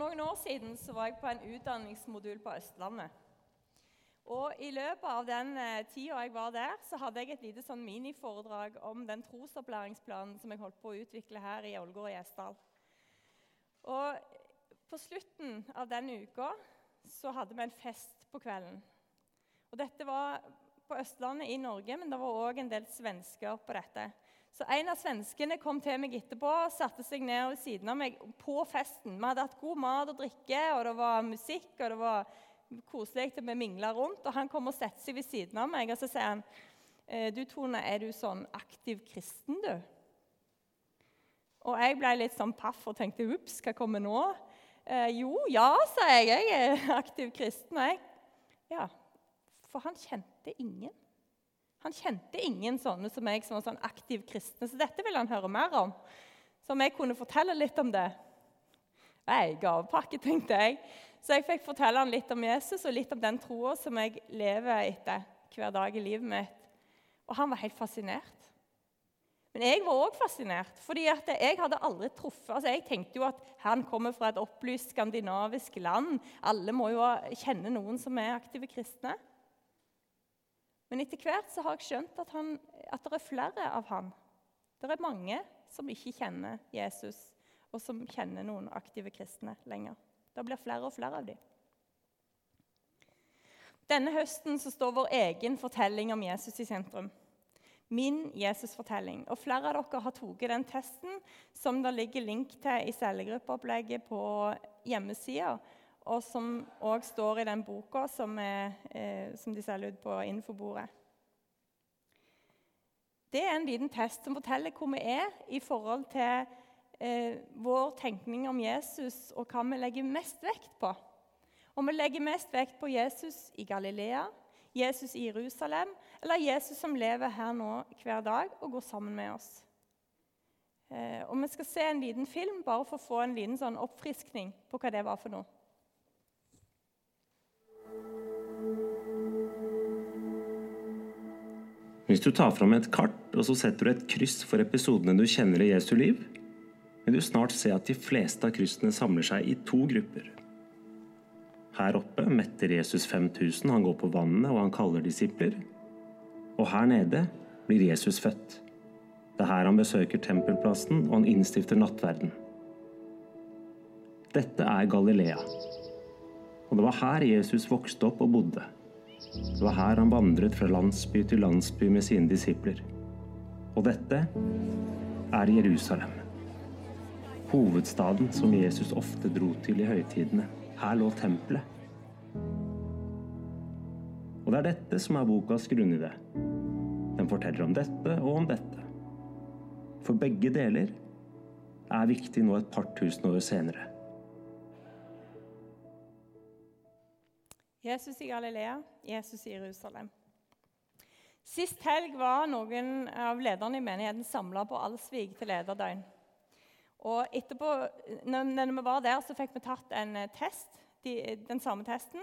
noen år siden var jeg på en utdanningsmodul på Østlandet. Og I løpet av den eh, tida jeg var der, så hadde jeg et lite sånn miniforedrag om den trosopplæringsplanen som jeg holdt på å utvikle her i Ålgård og Gjesdal. Og På slutten av den uka så hadde vi en fest på kvelden. Og Dette var på Østlandet i Norge, men det var òg en del svensker på dette. Så En av svenskene kom til meg etterpå og satte seg ned ved siden av meg på festen. Vi hadde hatt god mat og drikke, og det var musikk og det var koselig til vi mingla rundt. Og Han kom og satte seg ved siden av meg og så sier han, «Eh, du Tone, er du sånn aktiv kristen, du? Og jeg ble litt sånn paff og tenkte ups, hva kommer nå? Eh, jo, ja, sa jeg. Jeg er aktiv kristen, jeg. Ja, for han kjente ingen. Han kjente ingen sånne som meg som var sånn aktiv kristne, så dette ville han høre mer om. Så om jeg kunne fortelle litt om det Nei, gavepakke, tenkte jeg. Så jeg fikk fortelle han litt om Jesus og litt om den troa som jeg lever etter hver dag i livet mitt. Og han var helt fascinert. Men jeg var òg fascinert, fordi jeg hadde aldri truffet altså Jeg tenkte jo at han kommer fra et opplyst skandinavisk land. Alle må jo kjenne noen som er aktive kristne. Men etter hvert så har jeg skjønt at, han, at det er flere av han. Det er mange som ikke kjenner Jesus, og som kjenner noen aktive kristne lenger. Det blir flere og flere av dem. Denne høsten så står vår egen fortelling om Jesus i sentrum. Min Jesus-fortelling. Og Flere av dere har tatt den testen som det ligger link til i cellegruppeopplegget på hjemmesida og som òg står i den boka som, er, eh, som de selger ut på infobordet. Det er en liten test som forteller hvor vi er i forhold til eh, vår tenkning om Jesus og hva vi legger mest vekt på. Om vi legger mest vekt på Jesus i Galilea, Jesus i Jerusalem eller Jesus som lever her nå hver dag og går sammen med oss. Eh, og Vi skal se en liten film bare for å få en liten sånn oppfriskning på hva det var for noe. Hvis du tar fram et kart og så setter du et kryss for episodene du kjenner i Jesu liv, vil du snart se at de fleste av kryssene samler seg i to grupper. Her oppe metter Jesus 5000, han går på vannet og han kaller disipler. Og her nede blir Jesus født. Det er her han besøker tempelplassen og han innstifter nattverden. Dette er Galilea. Og det var her Jesus vokste opp og bodde. Det var her han vandret fra landsby til landsby med sine disipler. Og dette er Jerusalem. Hovedstaden som Jesus ofte dro til i høytidene. Her lå tempelet. Og det er dette som er bokas grunnidé. Den forteller om dette og om dette. For begge deler er viktig nå et par tusen år senere. Jesus i Galilea, Jesus i Jerusalem. Sist helg var noen av lederne i menigheten samla på Alsvik til lederdøgn. Og etterpå, når vi var der, så fikk vi tatt en test, den samme testen.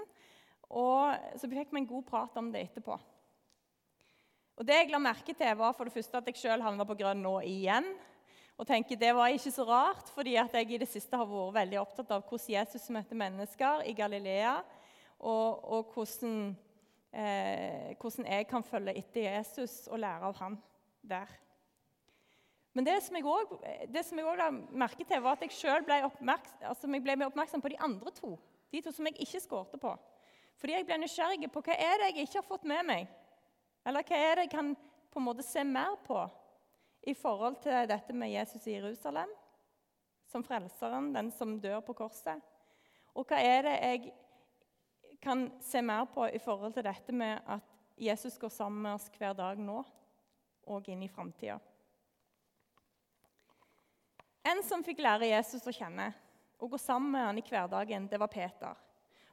Og så fikk vi en god prat om det etterpå. Og Det jeg la merke til, var for det første at jeg sjøl havna på grønn nå igjen. Og tenker Det var ikke så rart, fordi at jeg i det siste har vært veldig opptatt av hvordan Jesus møtte mennesker i Galilea og, og hvordan, eh, hvordan, jeg kan følge etter Jesus og lære av han der. Men det som jeg også la merke til, var at jeg selv ble, altså ble mer oppmerksom på de andre to. De to som jeg ikke skårte på. Fordi jeg ble nysgjerrig på hva er det jeg ikke har fått med meg. Eller hva er det jeg kan på en måte se mer på i forhold til dette med Jesus i Jerusalem som frelseren, den som dør på korset. Og hva er det jeg kan se mer på i forhold til dette med at Jesus går sammen med oss hver dag nå og inn i framtida. En som fikk lære Jesus å kjenne og gå sammen med han i hverdagen, det var Peter.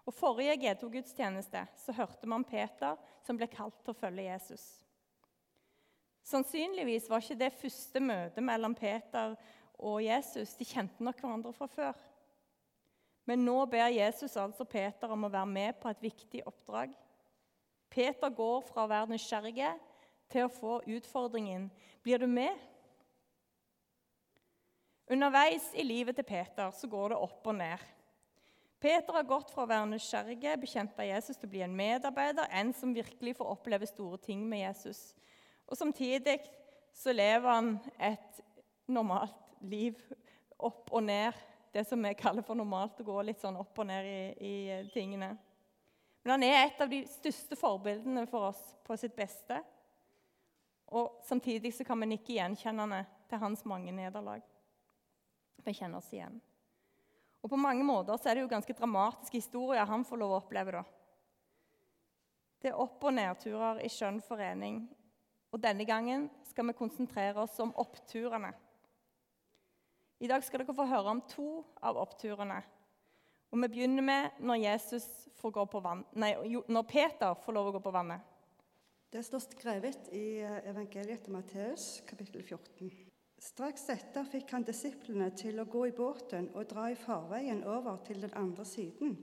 Og Forrige G2-gudstjeneste så hørte man Peter som ble kalt til å følge Jesus. Sannsynligvis var ikke det første møtet mellom Peter og Jesus. De kjente nok hverandre fra før. Men nå ber Jesus altså Peter om å være med på et viktig oppdrag. Peter går fra å være nysgjerrig til å få utfordringen Blir du med? Underveis i livet til Peter så går det opp og ned. Peter har gått fra å være nysgjerrig, bekjent av Jesus, til å bli en medarbeider, en som virkelig får oppleve store ting med Jesus. Og Samtidig så lever han et normalt liv opp og ned. Det som vi kaller for normalt, å gå litt sånn opp og ned i, i tingene. Men han er et av de største forbildene for oss på sitt beste. Og Samtidig så kan vi nikke gjenkjennende til hans mange nederlag. Vi kjenner oss igjen. Og På mange måter så er det jo ganske dramatiske historier han får lov å oppleve. da. Det er opp- og nedturer i skjønn forening. Og Denne gangen skal vi konsentrere oss om oppturene. I dag skal dere få høre om to av oppturene. Og Vi begynner med når, nei, når Peter får lov å gå på vannet. Det står skrevet i evangeliet til Matteus, kapittel 14. Straks etter fikk han disiplene til å gå i båten og dra i farveien over til den andre siden,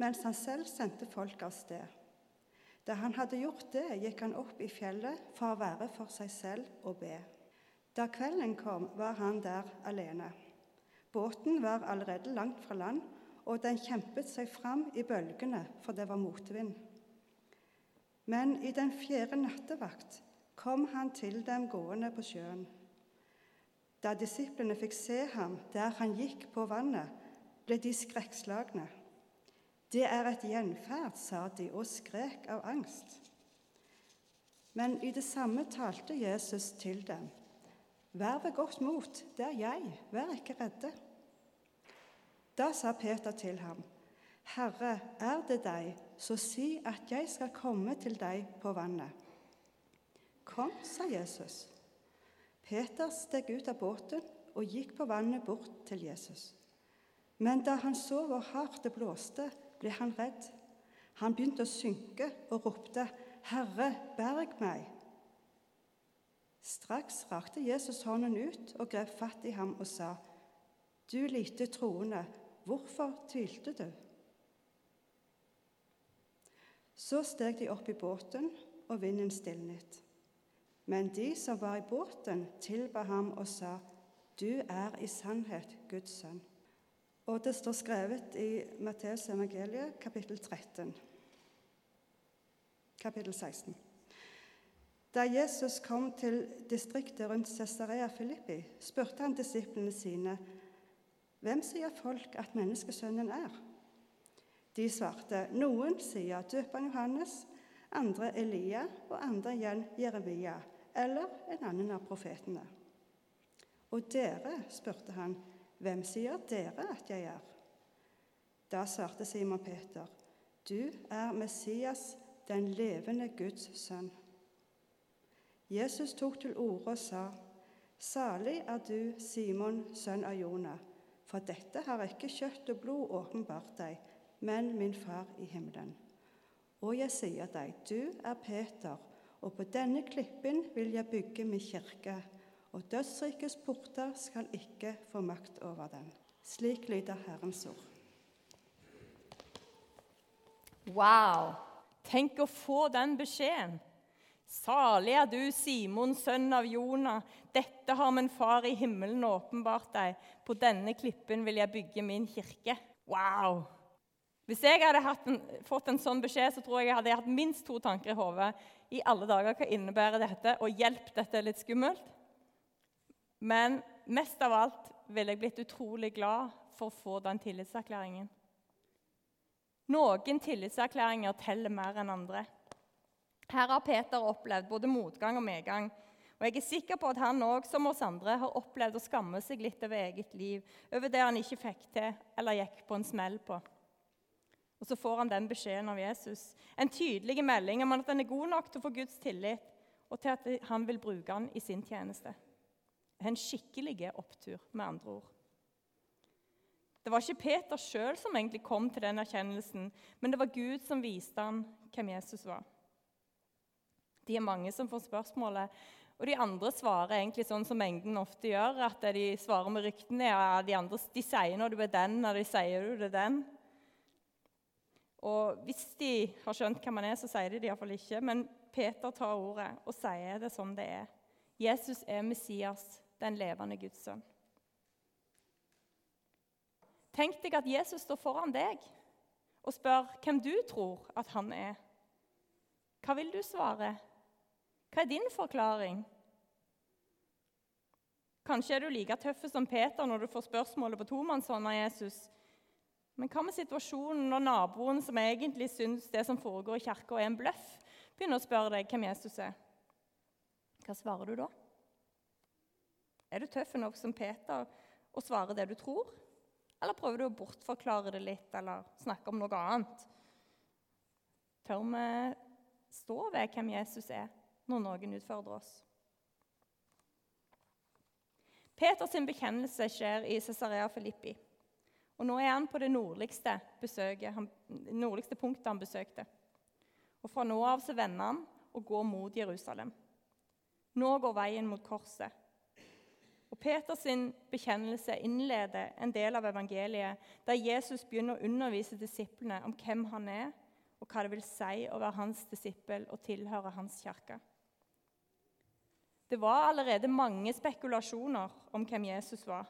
mens han selv sendte folk av sted. Da han hadde gjort det, gikk han opp i fjellet for å være for seg selv og be. Da kvelden kom, var han der alene. Båten var allerede langt fra land, og den kjempet seg fram i bølgene, for det var motvind. Men i den fjerde nattevakt kom han til dem gående på sjøen. Da disiplene fikk se ham der han gikk på vannet, ble de skrekkslagne. Det er et gjenferd, sa de og skrek av angst. Men i det samme talte Jesus til dem. Vær ved godt mot, det er jeg, vær ikke redde. Da sa Peter til ham, Herre, er det deg, så si at jeg skal komme til deg på vannet. Kom, sa Jesus. Peter steg ut av båten og gikk på vannet bort til Jesus. Men da han så hvor hardt det blåste, ble han redd. Han begynte å synke og ropte, 'Herre, berg meg!' Straks rakte Jesus hånden ut og grep fatt i ham og sa, 'Du lite troende, hvorfor tvilte du?' Så steg de opp i båten, og vinden stilnet. Men de som var i båten, tilba ham og sa, 'Du er i sannhet Guds sønn'. Og det står skrevet i Matteus evangeliet, kapittel 13, kapittel 16. Da Jesus kom til distriktet rundt Cesarea Filippi, spurte han disiplene sine, 'Hvem sier folk at menneskesønnen er?' De svarte, 'Noen sier døperen Johannes, andre Elia og andre igjen Jeremia.' eller en annen av profetene. Og dere, spurte han, hvem sier dere at jeg er? Da svarte Simon Peter, du er Messias, den levende Guds sønn. Jesus tok til orde og sa, Salig er du, Simon, sønn av Jonah, for dette har ikke kjøtt og blod åpenbart deg, men min Far i himmelen. Og jeg sier deg, du er Peter, og på denne klippen vil jeg bygge min kirke, og dødsrikets porter skal ikke få makt over den. Slik lyder Herrens ord. Wow! Tenk å få den beskjeden. Salig er du, Simon, sønn av Jonah. Dette har min far i himmelen åpenbart deg. På denne klippen vil jeg bygge min kirke. Wow! Hvis jeg hadde en, fått en sånn beskjed, så tror jeg jeg hadde hatt minst to tanker i hodet. I alle dager, hva innebærer dette? Og hjelp, dette er litt skummelt. Men mest av alt ville jeg blitt utrolig glad for å få den tillitserklæringen. Noen tillitserklæringer teller mer enn andre. Her har Peter opplevd både motgang og medgang. Og jeg er sikker på at han òg, som oss andre, har opplevd å skamme seg litt over eget liv, over det han ikke fikk til eller gikk på en smell på. Og så får han den beskjeden av Jesus. En tydelig melding om at han er god nok til å få Guds tillit, og til at han vil bruke han i sin tjeneste. En skikkelig opptur, med andre ord. Det var ikke Peter sjøl som egentlig kom til den erkjennelsen, men det var Gud som viste han hvem Jesus var. De er mange som får spørsmålet, og de andre svarer egentlig sånn som mengden ofte gjør. At de svarer med ryktene. Ja, de andre de sier når du er den, når de sier du er den. Og Hvis de har skjønt hvem man er, så sier de det iallfall ikke. Men Peter tar ordet og sier det som det er. Jesus er Messias, den levende Guds sønn. Tenk deg at Jesus står foran deg og spør hvem du tror at han er. Hva vil du svare? Hva er din forklaring? Kanskje er du like tøff som Peter når du får spørsmålet på tomannshånd av Jesus. Men hva med situasjonen når naboen som egentlig syns det som foregår i kirka, er en bløff, begynner å spørre deg hvem Jesus er? Hva svarer du da? Er du tøff nok som Peter og svarer det du tror? Eller prøver du å bortforklare det litt eller snakke om noe annet? Tør vi stå ved hvem Jesus er, når noen utfordrer oss? Peters bekjennelse skjer i Cesarea Filippi. Og Nå er han på det nordligste, han, nordligste punktet han besøkte. Og Fra nå av så vender han og går mot Jerusalem. Nå går veien mot korset. Og Peters bekjennelse innleder en del av evangeliet der Jesus begynner å undervise disiplene om hvem han er, og hva det vil si å være hans disippel og tilhøre hans kirke. Det var allerede mange spekulasjoner om hvem Jesus var,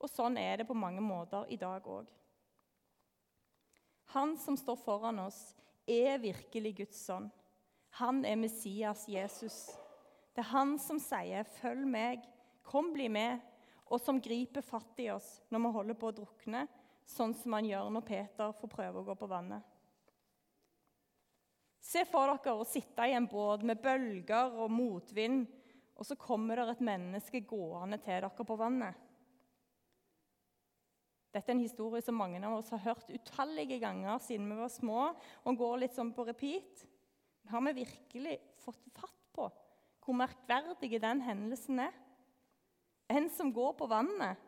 og sånn er det på mange måter i dag òg. Han som står foran oss, er virkelig Guds sønn. Han er Messias Jesus. Det er han som sier 'følg meg', 'Kom, bli med', og som griper fatt i oss når vi holder på å drukne, sånn som han gjør når Peter får prøve å gå på vannet. Se for dere å sitte i en båt med bølger og motvind, og så kommer det et menneske gående til dere på vannet. Dette er en historie som mange av oss har hørt utallige ganger siden vi var små, og går litt sånn på repeat. Har vi virkelig fått fatt på hvor merkverdig den hendelsen er? En som går på vannet.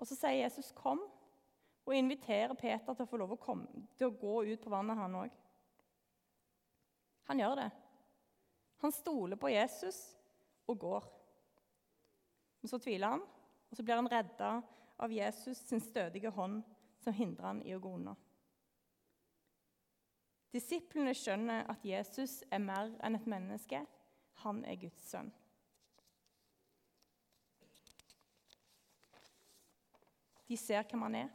Og så sier Jesus 'kom', og inviterer Peter til å få lov å, komme, til å gå ut på vannet, han òg. Han gjør det. Han stoler på Jesus og går. Men så tviler han, og så blir han redda av Jesus sin stødige hånd, som hindrer han i å gå unna. Disiplene skjønner at Jesus er mer enn et menneske. Han er Guds sønn. De ser hvem han er.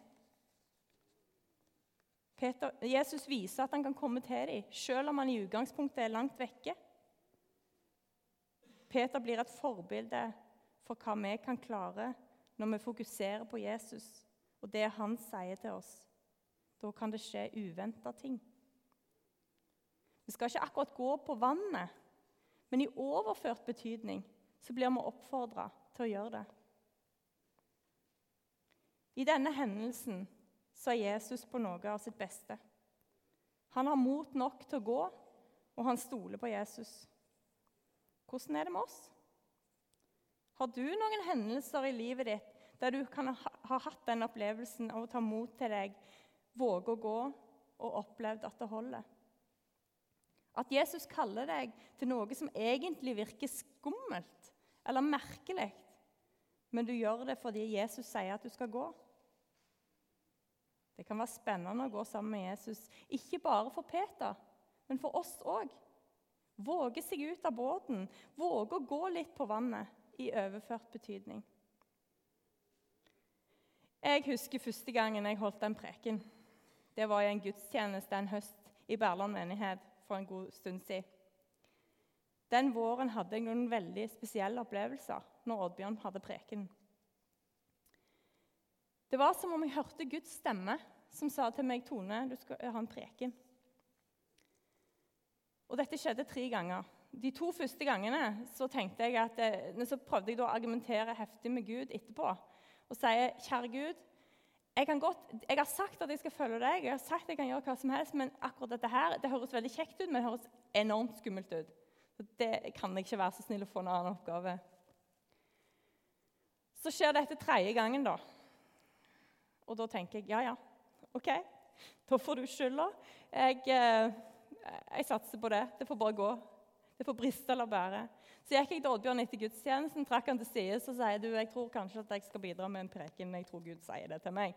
Peter, Jesus viser at han kan komme til dem, selv om han i utgangspunktet er langt vekke. Peter blir et forbilde for hva vi kan klare når vi fokuserer på Jesus og det han sier til oss. Da kan det skje uventa ting. Vi skal ikke akkurat gå på vannet, men i overført betydning så blir vi oppfordra til å gjøre det. I denne hendelsen så er Jesus på noe av sitt beste. Han har mot nok til å gå, og han stoler på Jesus. Hvordan er det med oss? Har du noen hendelser i livet ditt der du kan ha, ha hatt den opplevelsen av å ta mot til deg, våge å gå og opplevd at det holder? At Jesus kaller deg til noe som egentlig virker skummelt eller merkelig, men du gjør det fordi Jesus sier at du skal gå. Det kan være spennende å gå sammen med Jesus, ikke bare for Peter, men for oss òg. Våge seg ut av båten, våge å gå litt på vannet i overført betydning. Jeg husker første gangen jeg holdt en preken. Det var i en gudstjeneste en høst i Berland menighet for en god stund siden. Den våren hadde jeg noen veldig spesielle opplevelser når Oddbjørn hadde preken. Det var som om jeg hørte Guds stemme som sa til meg, 'Tone, du skal ha en preken'. Og Dette skjedde tre ganger. De to første gangene så, jeg at, eh, så prøvde jeg å argumentere heftig med Gud etterpå og sier, 'Kjære Gud, jeg, godt, jeg, har sagt at jeg skal følge deg, jeg har sagt at jeg kan gjøre hva som helst, men akkurat dette her, det høres veldig kjekt ut, men det høres enormt skummelt ut. Så Det kan jeg ikke være så snill å få en annen oppgave. Så skjer dette tredje gangen, da. Og da tenker jeg ja, ja, OK, da får du skylda. Jeg, eh, jeg, satser på det. Det får bare gå. Det får briste eller bære. Så gikk jeg til Oddbjørn etter gudstjenesten, trakk han til side og sier du, jeg tror kanskje at jeg skal bidra med en preken. Jeg tror Gud sier det til meg.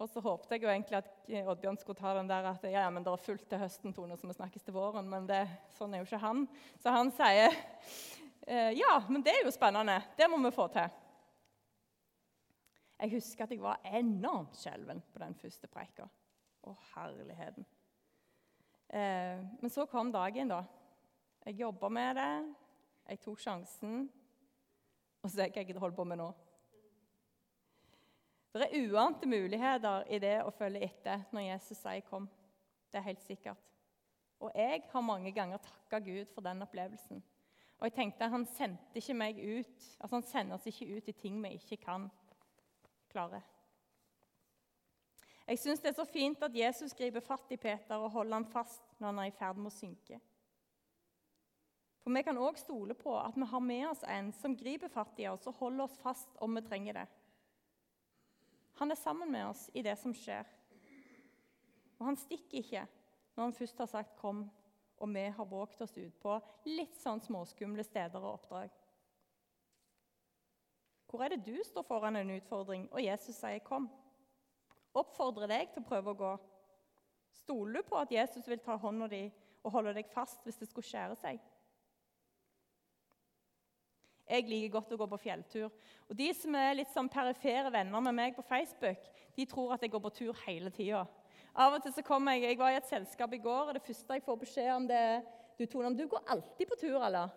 Og så håpte jeg jo egentlig at Oddbjørn skulle ta den der at ja, men det er fullt til høsten, Tone, så vi snakkes til våren. Men det, sånn er jo ikke han. Så han sier eh, ja, men det er jo spennende. Det må vi få til. Jeg husker at jeg var enormt skjelven på den første preika. Å, herligheten. Eh, men så kom dagen, da. Jeg jobba med det, jeg tok sjansen, og så er jeg ikke holdt på med nå. Det er uante muligheter i det å følge etter når Jesus sier 'kom'. Det er helt sikkert. Og jeg har mange ganger takka Gud for den opplevelsen. Og jeg tenkte Han sendte ikke meg ut, altså han sender oss ikke ut i ting vi ikke kan klare. Jeg syns det er så fint at Jesus griper fatt i Peter og holder ham fast når han er i ferd med å synke. For vi kan òg stole på at vi har med oss en som griper fatt i oss og holder oss fast om vi trenger det. Han er sammen med oss i det som skjer. Og han stikker ikke når han først har sagt 'kom', og vi har våget oss ut på litt sånn småskumle steder og oppdrag. Hvor er det du står foran en utfordring, og Jesus sier 'kom'? Oppfordrer deg til å prøve å gå. Stoler du på at Jesus vil ta hånda di og holde deg fast hvis det skulle skjære seg? Jeg liker godt å gå på fjelltur. Og De som er litt sånn perifere venner med meg på Facebook, de tror at jeg går på tur hele tida. Av og til så kommer jeg, jeg var i et selskap i går, og det første jeg får beskjed om, det er du, Tone, du går alltid på tur, eller?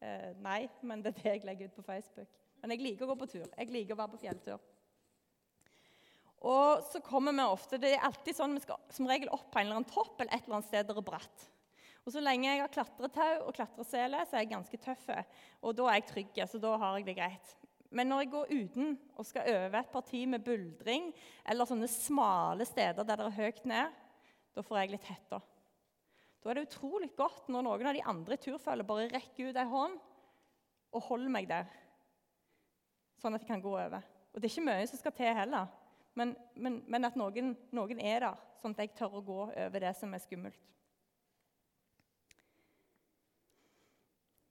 Eh, nei, men det er det jeg legger ut på Facebook. Men jeg liker å gå på tur. Jeg liker å være på fjelltur. Og så kommer vi ofte, Det er alltid sånn vi skal som regel opp på en eller annen topp eller et eller annet sted der det er bratt. Og Så lenge jeg har klatretau og klatresele, så er jeg ganske tøff. Og da er jeg trygg, så da har jeg det greit. Men når jeg går uten og skal øve et parti med buldring eller sånne smale steder der det er høyt ned, da får jeg litt hetta. Da er det utrolig godt når noen av de andre i turfølget bare rekker ut ei hånd og holder meg der, sånn at jeg kan gå over. Og det er ikke mye som skal til heller, men, men, men at noen, noen er der, sånn at jeg tør å gå over det som er skummelt.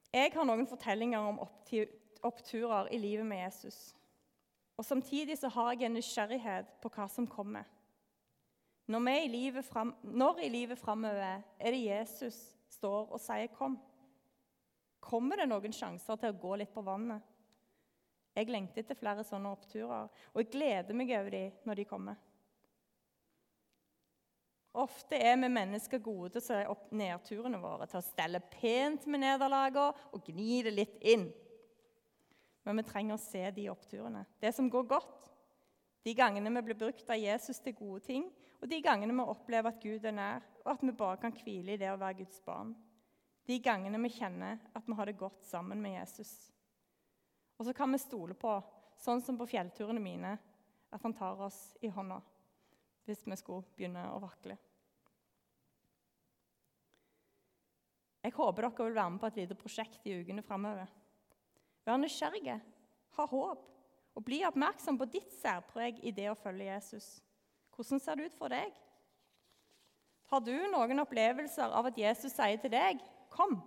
Jeg har noen fortellinger om oppturer i livet med Jesus. Og Samtidig så har jeg en nysgjerrighet på hva som kommer. Når, i livet frem, når i livet framover er det Jesus står og sier 'kom'? Kommer det noen sjanser til å gå litt på vannet? Jeg lengter etter flere sånne oppturer, og jeg gleder meg over dem når de kommer. Ofte er vi mennesker gode til å se opp nedturene våre, til å stelle pent med nederlagene og gni det litt inn. Men vi trenger å se de oppturene, det som går godt. De gangene vi blir brukt av Jesus til gode ting, og de gangene vi opplever at Gud er nær, og at vi bare kan hvile i det å være Guds barn. De gangene vi kjenner at vi har det godt sammen med Jesus. Og så kan vi stole på, sånn som på fjellturene mine, at han tar oss i hånda hvis vi skulle begynne å vakle. Jeg håper dere vil være med på et lite prosjekt i ukene framover. Vær nysgjerrige, ha håp og bli oppmerksom på ditt særpreg i det å følge Jesus. Hvordan ser det ut for deg? Har du noen opplevelser av at Jesus sier til deg 'kom'?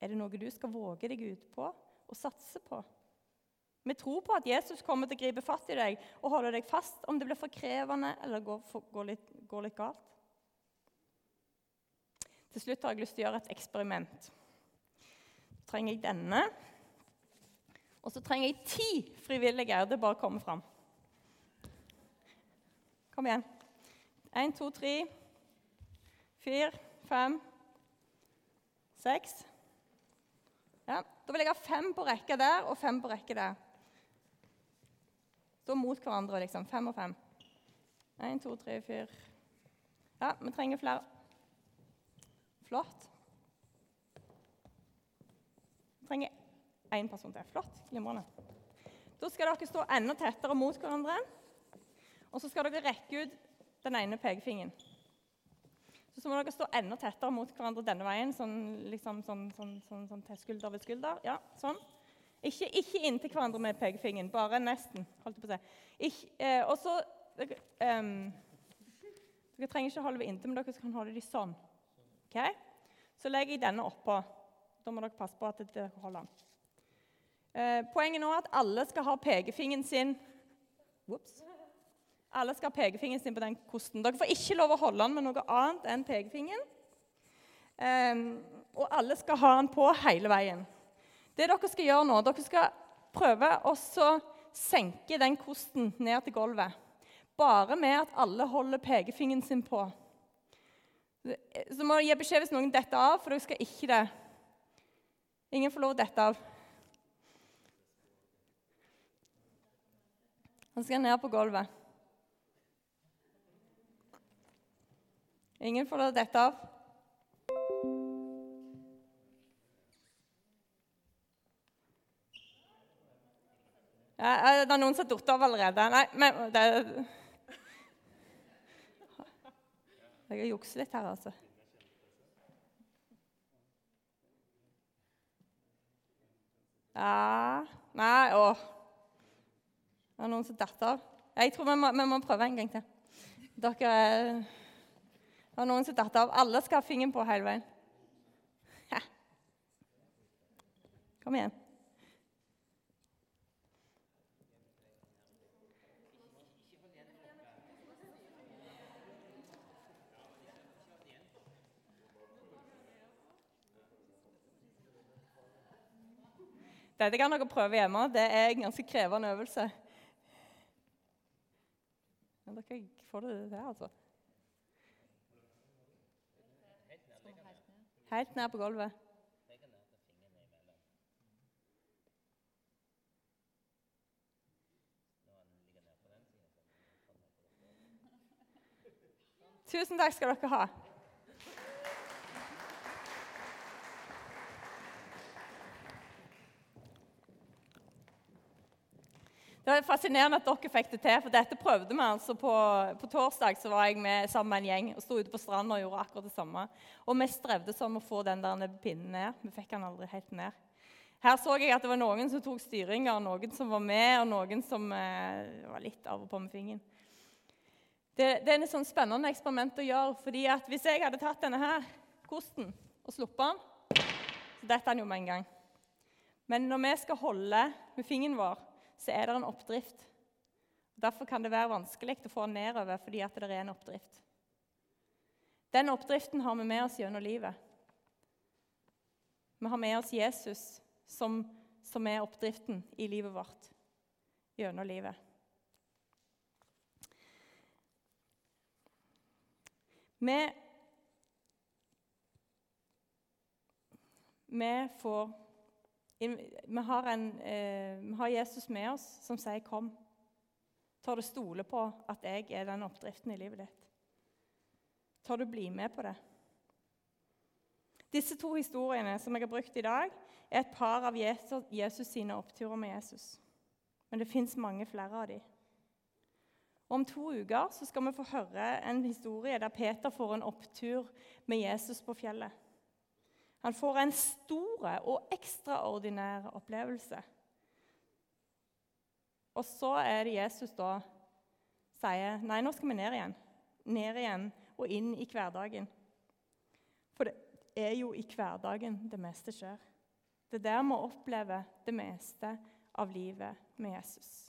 Er det noe du skal våge deg ut på og satse på? Vi tror på at Jesus kommer til å gripe fatt i deg og holde deg fast om det blir for krevende eller går, for, går, litt, går litt galt. Til slutt har jeg lyst til å gjøre et eksperiment. Så trenger jeg denne. Og så trenger jeg ti frivillige. Det er bare å komme fram. Kom igjen. Én, to, tre, fire, fem, seks. Ja, Da vil jeg ha fem på rekke der og fem på rekke der. Stå mot hverandre, liksom. Fem og fem. Én, to, tre, fire Ja, vi trenger flere. Flott. Vi trenger én person til. Flott. Glimrende. Da skal dere stå enda tettere mot hverandre. Og så skal dere rekke ut den ene pekefingeren. Så må dere stå enda tettere mot hverandre denne veien, sånn, liksom, sånn, sånn, sånn, sånn til skulder ved skulder. Ja, sånn. Ikke, ikke inntil hverandre med pekefingeren, bare nesten. holdt på å si. Ikke, eh, også, dere, um, Dere trenger ikke holde ved inntil, men dere kan holde dem sånn. Okay? Så legger jeg denne oppå. Da må dere passe på at dere holder den. Eh, poenget nå er at alle skal ha pekefingeren sin Whoops. Alle skal ha pekefingeren sin på den kosten. Dere får ikke lov å holde den med noe annet enn pekefingeren. Um, og alle skal ha den på hele veien. Det dere skal gjøre nå, dere skal prøve å senke den kosten ned til gulvet. Bare med at alle holder pekefingeren sin på. Så må du gi beskjed hvis noen detter av, for dere skal ikke det. Ingen får lov å dette av. Han skal ned på gulvet. Ingen får lov dette av. Ja, det er noen som har falt av allerede. Nei, men det Jeg har jukset litt her, altså. Ja Nei, å. Det er noen som datt av. Jeg tror vi må, vi må, prøve en gang til. Dere Det var noen som datt av. Alle skal ha fingeren på hele veien. Ja. Kom igjen. Dette kan dere prøve hjemme. Det er en ganske krevende øvelse. Men dere får det der, altså. Helt ned på gulvet. Tusen takk skal dere ha. Det er fascinerende at dere fikk det til, for dette prøvde vi altså på, på torsdag. så var jeg med sammen med en gjeng og sto ute på stranda og gjorde akkurat det samme. Og vi strevde sånn å få den der pinnen ned. Vi fikk den aldri helt ned. Her så jeg at det var noen som tok styringa, noen som var med, og noen som eh, var litt av og på med fingeren. Det, det, er et sånn spennende eksperiment å gjøre. fordi at Hvis jeg hadde tatt denne her, kosten og sluppet den, så detter den jo med en gang. Men når vi skal holde med fingeren vår, så er det en oppdrift. Derfor kan det være vanskelig å få den nedover fordi det er en oppdrift. Den oppdriften har vi med oss gjennom livet. Vi har med oss Jesus som, som er oppdriften i livet vårt gjennom livet. Vi, vi får vi har, en, eh, vi har, Jesus med oss som sier 'kom'. Tør du stole på at jeg er den oppdriften i livet ditt? Tør du bli med på det? Disse to historiene som jeg har brukt i dag, er et par av Jesus, Jesus sine oppturer med Jesus. Men det fins mange flere av dem. Om to uker skal vi få høre en historie der Peter får en opptur med Jesus på fjellet. Han får en stor og ekstraordinær opplevelse. Og så er det Jesus da sier nei, nå skal vi ned igjen. Ned igjen og inn i hverdagen. For det er jo i hverdagen det meste skjer. Det er der vi opplever det meste av livet med Jesus.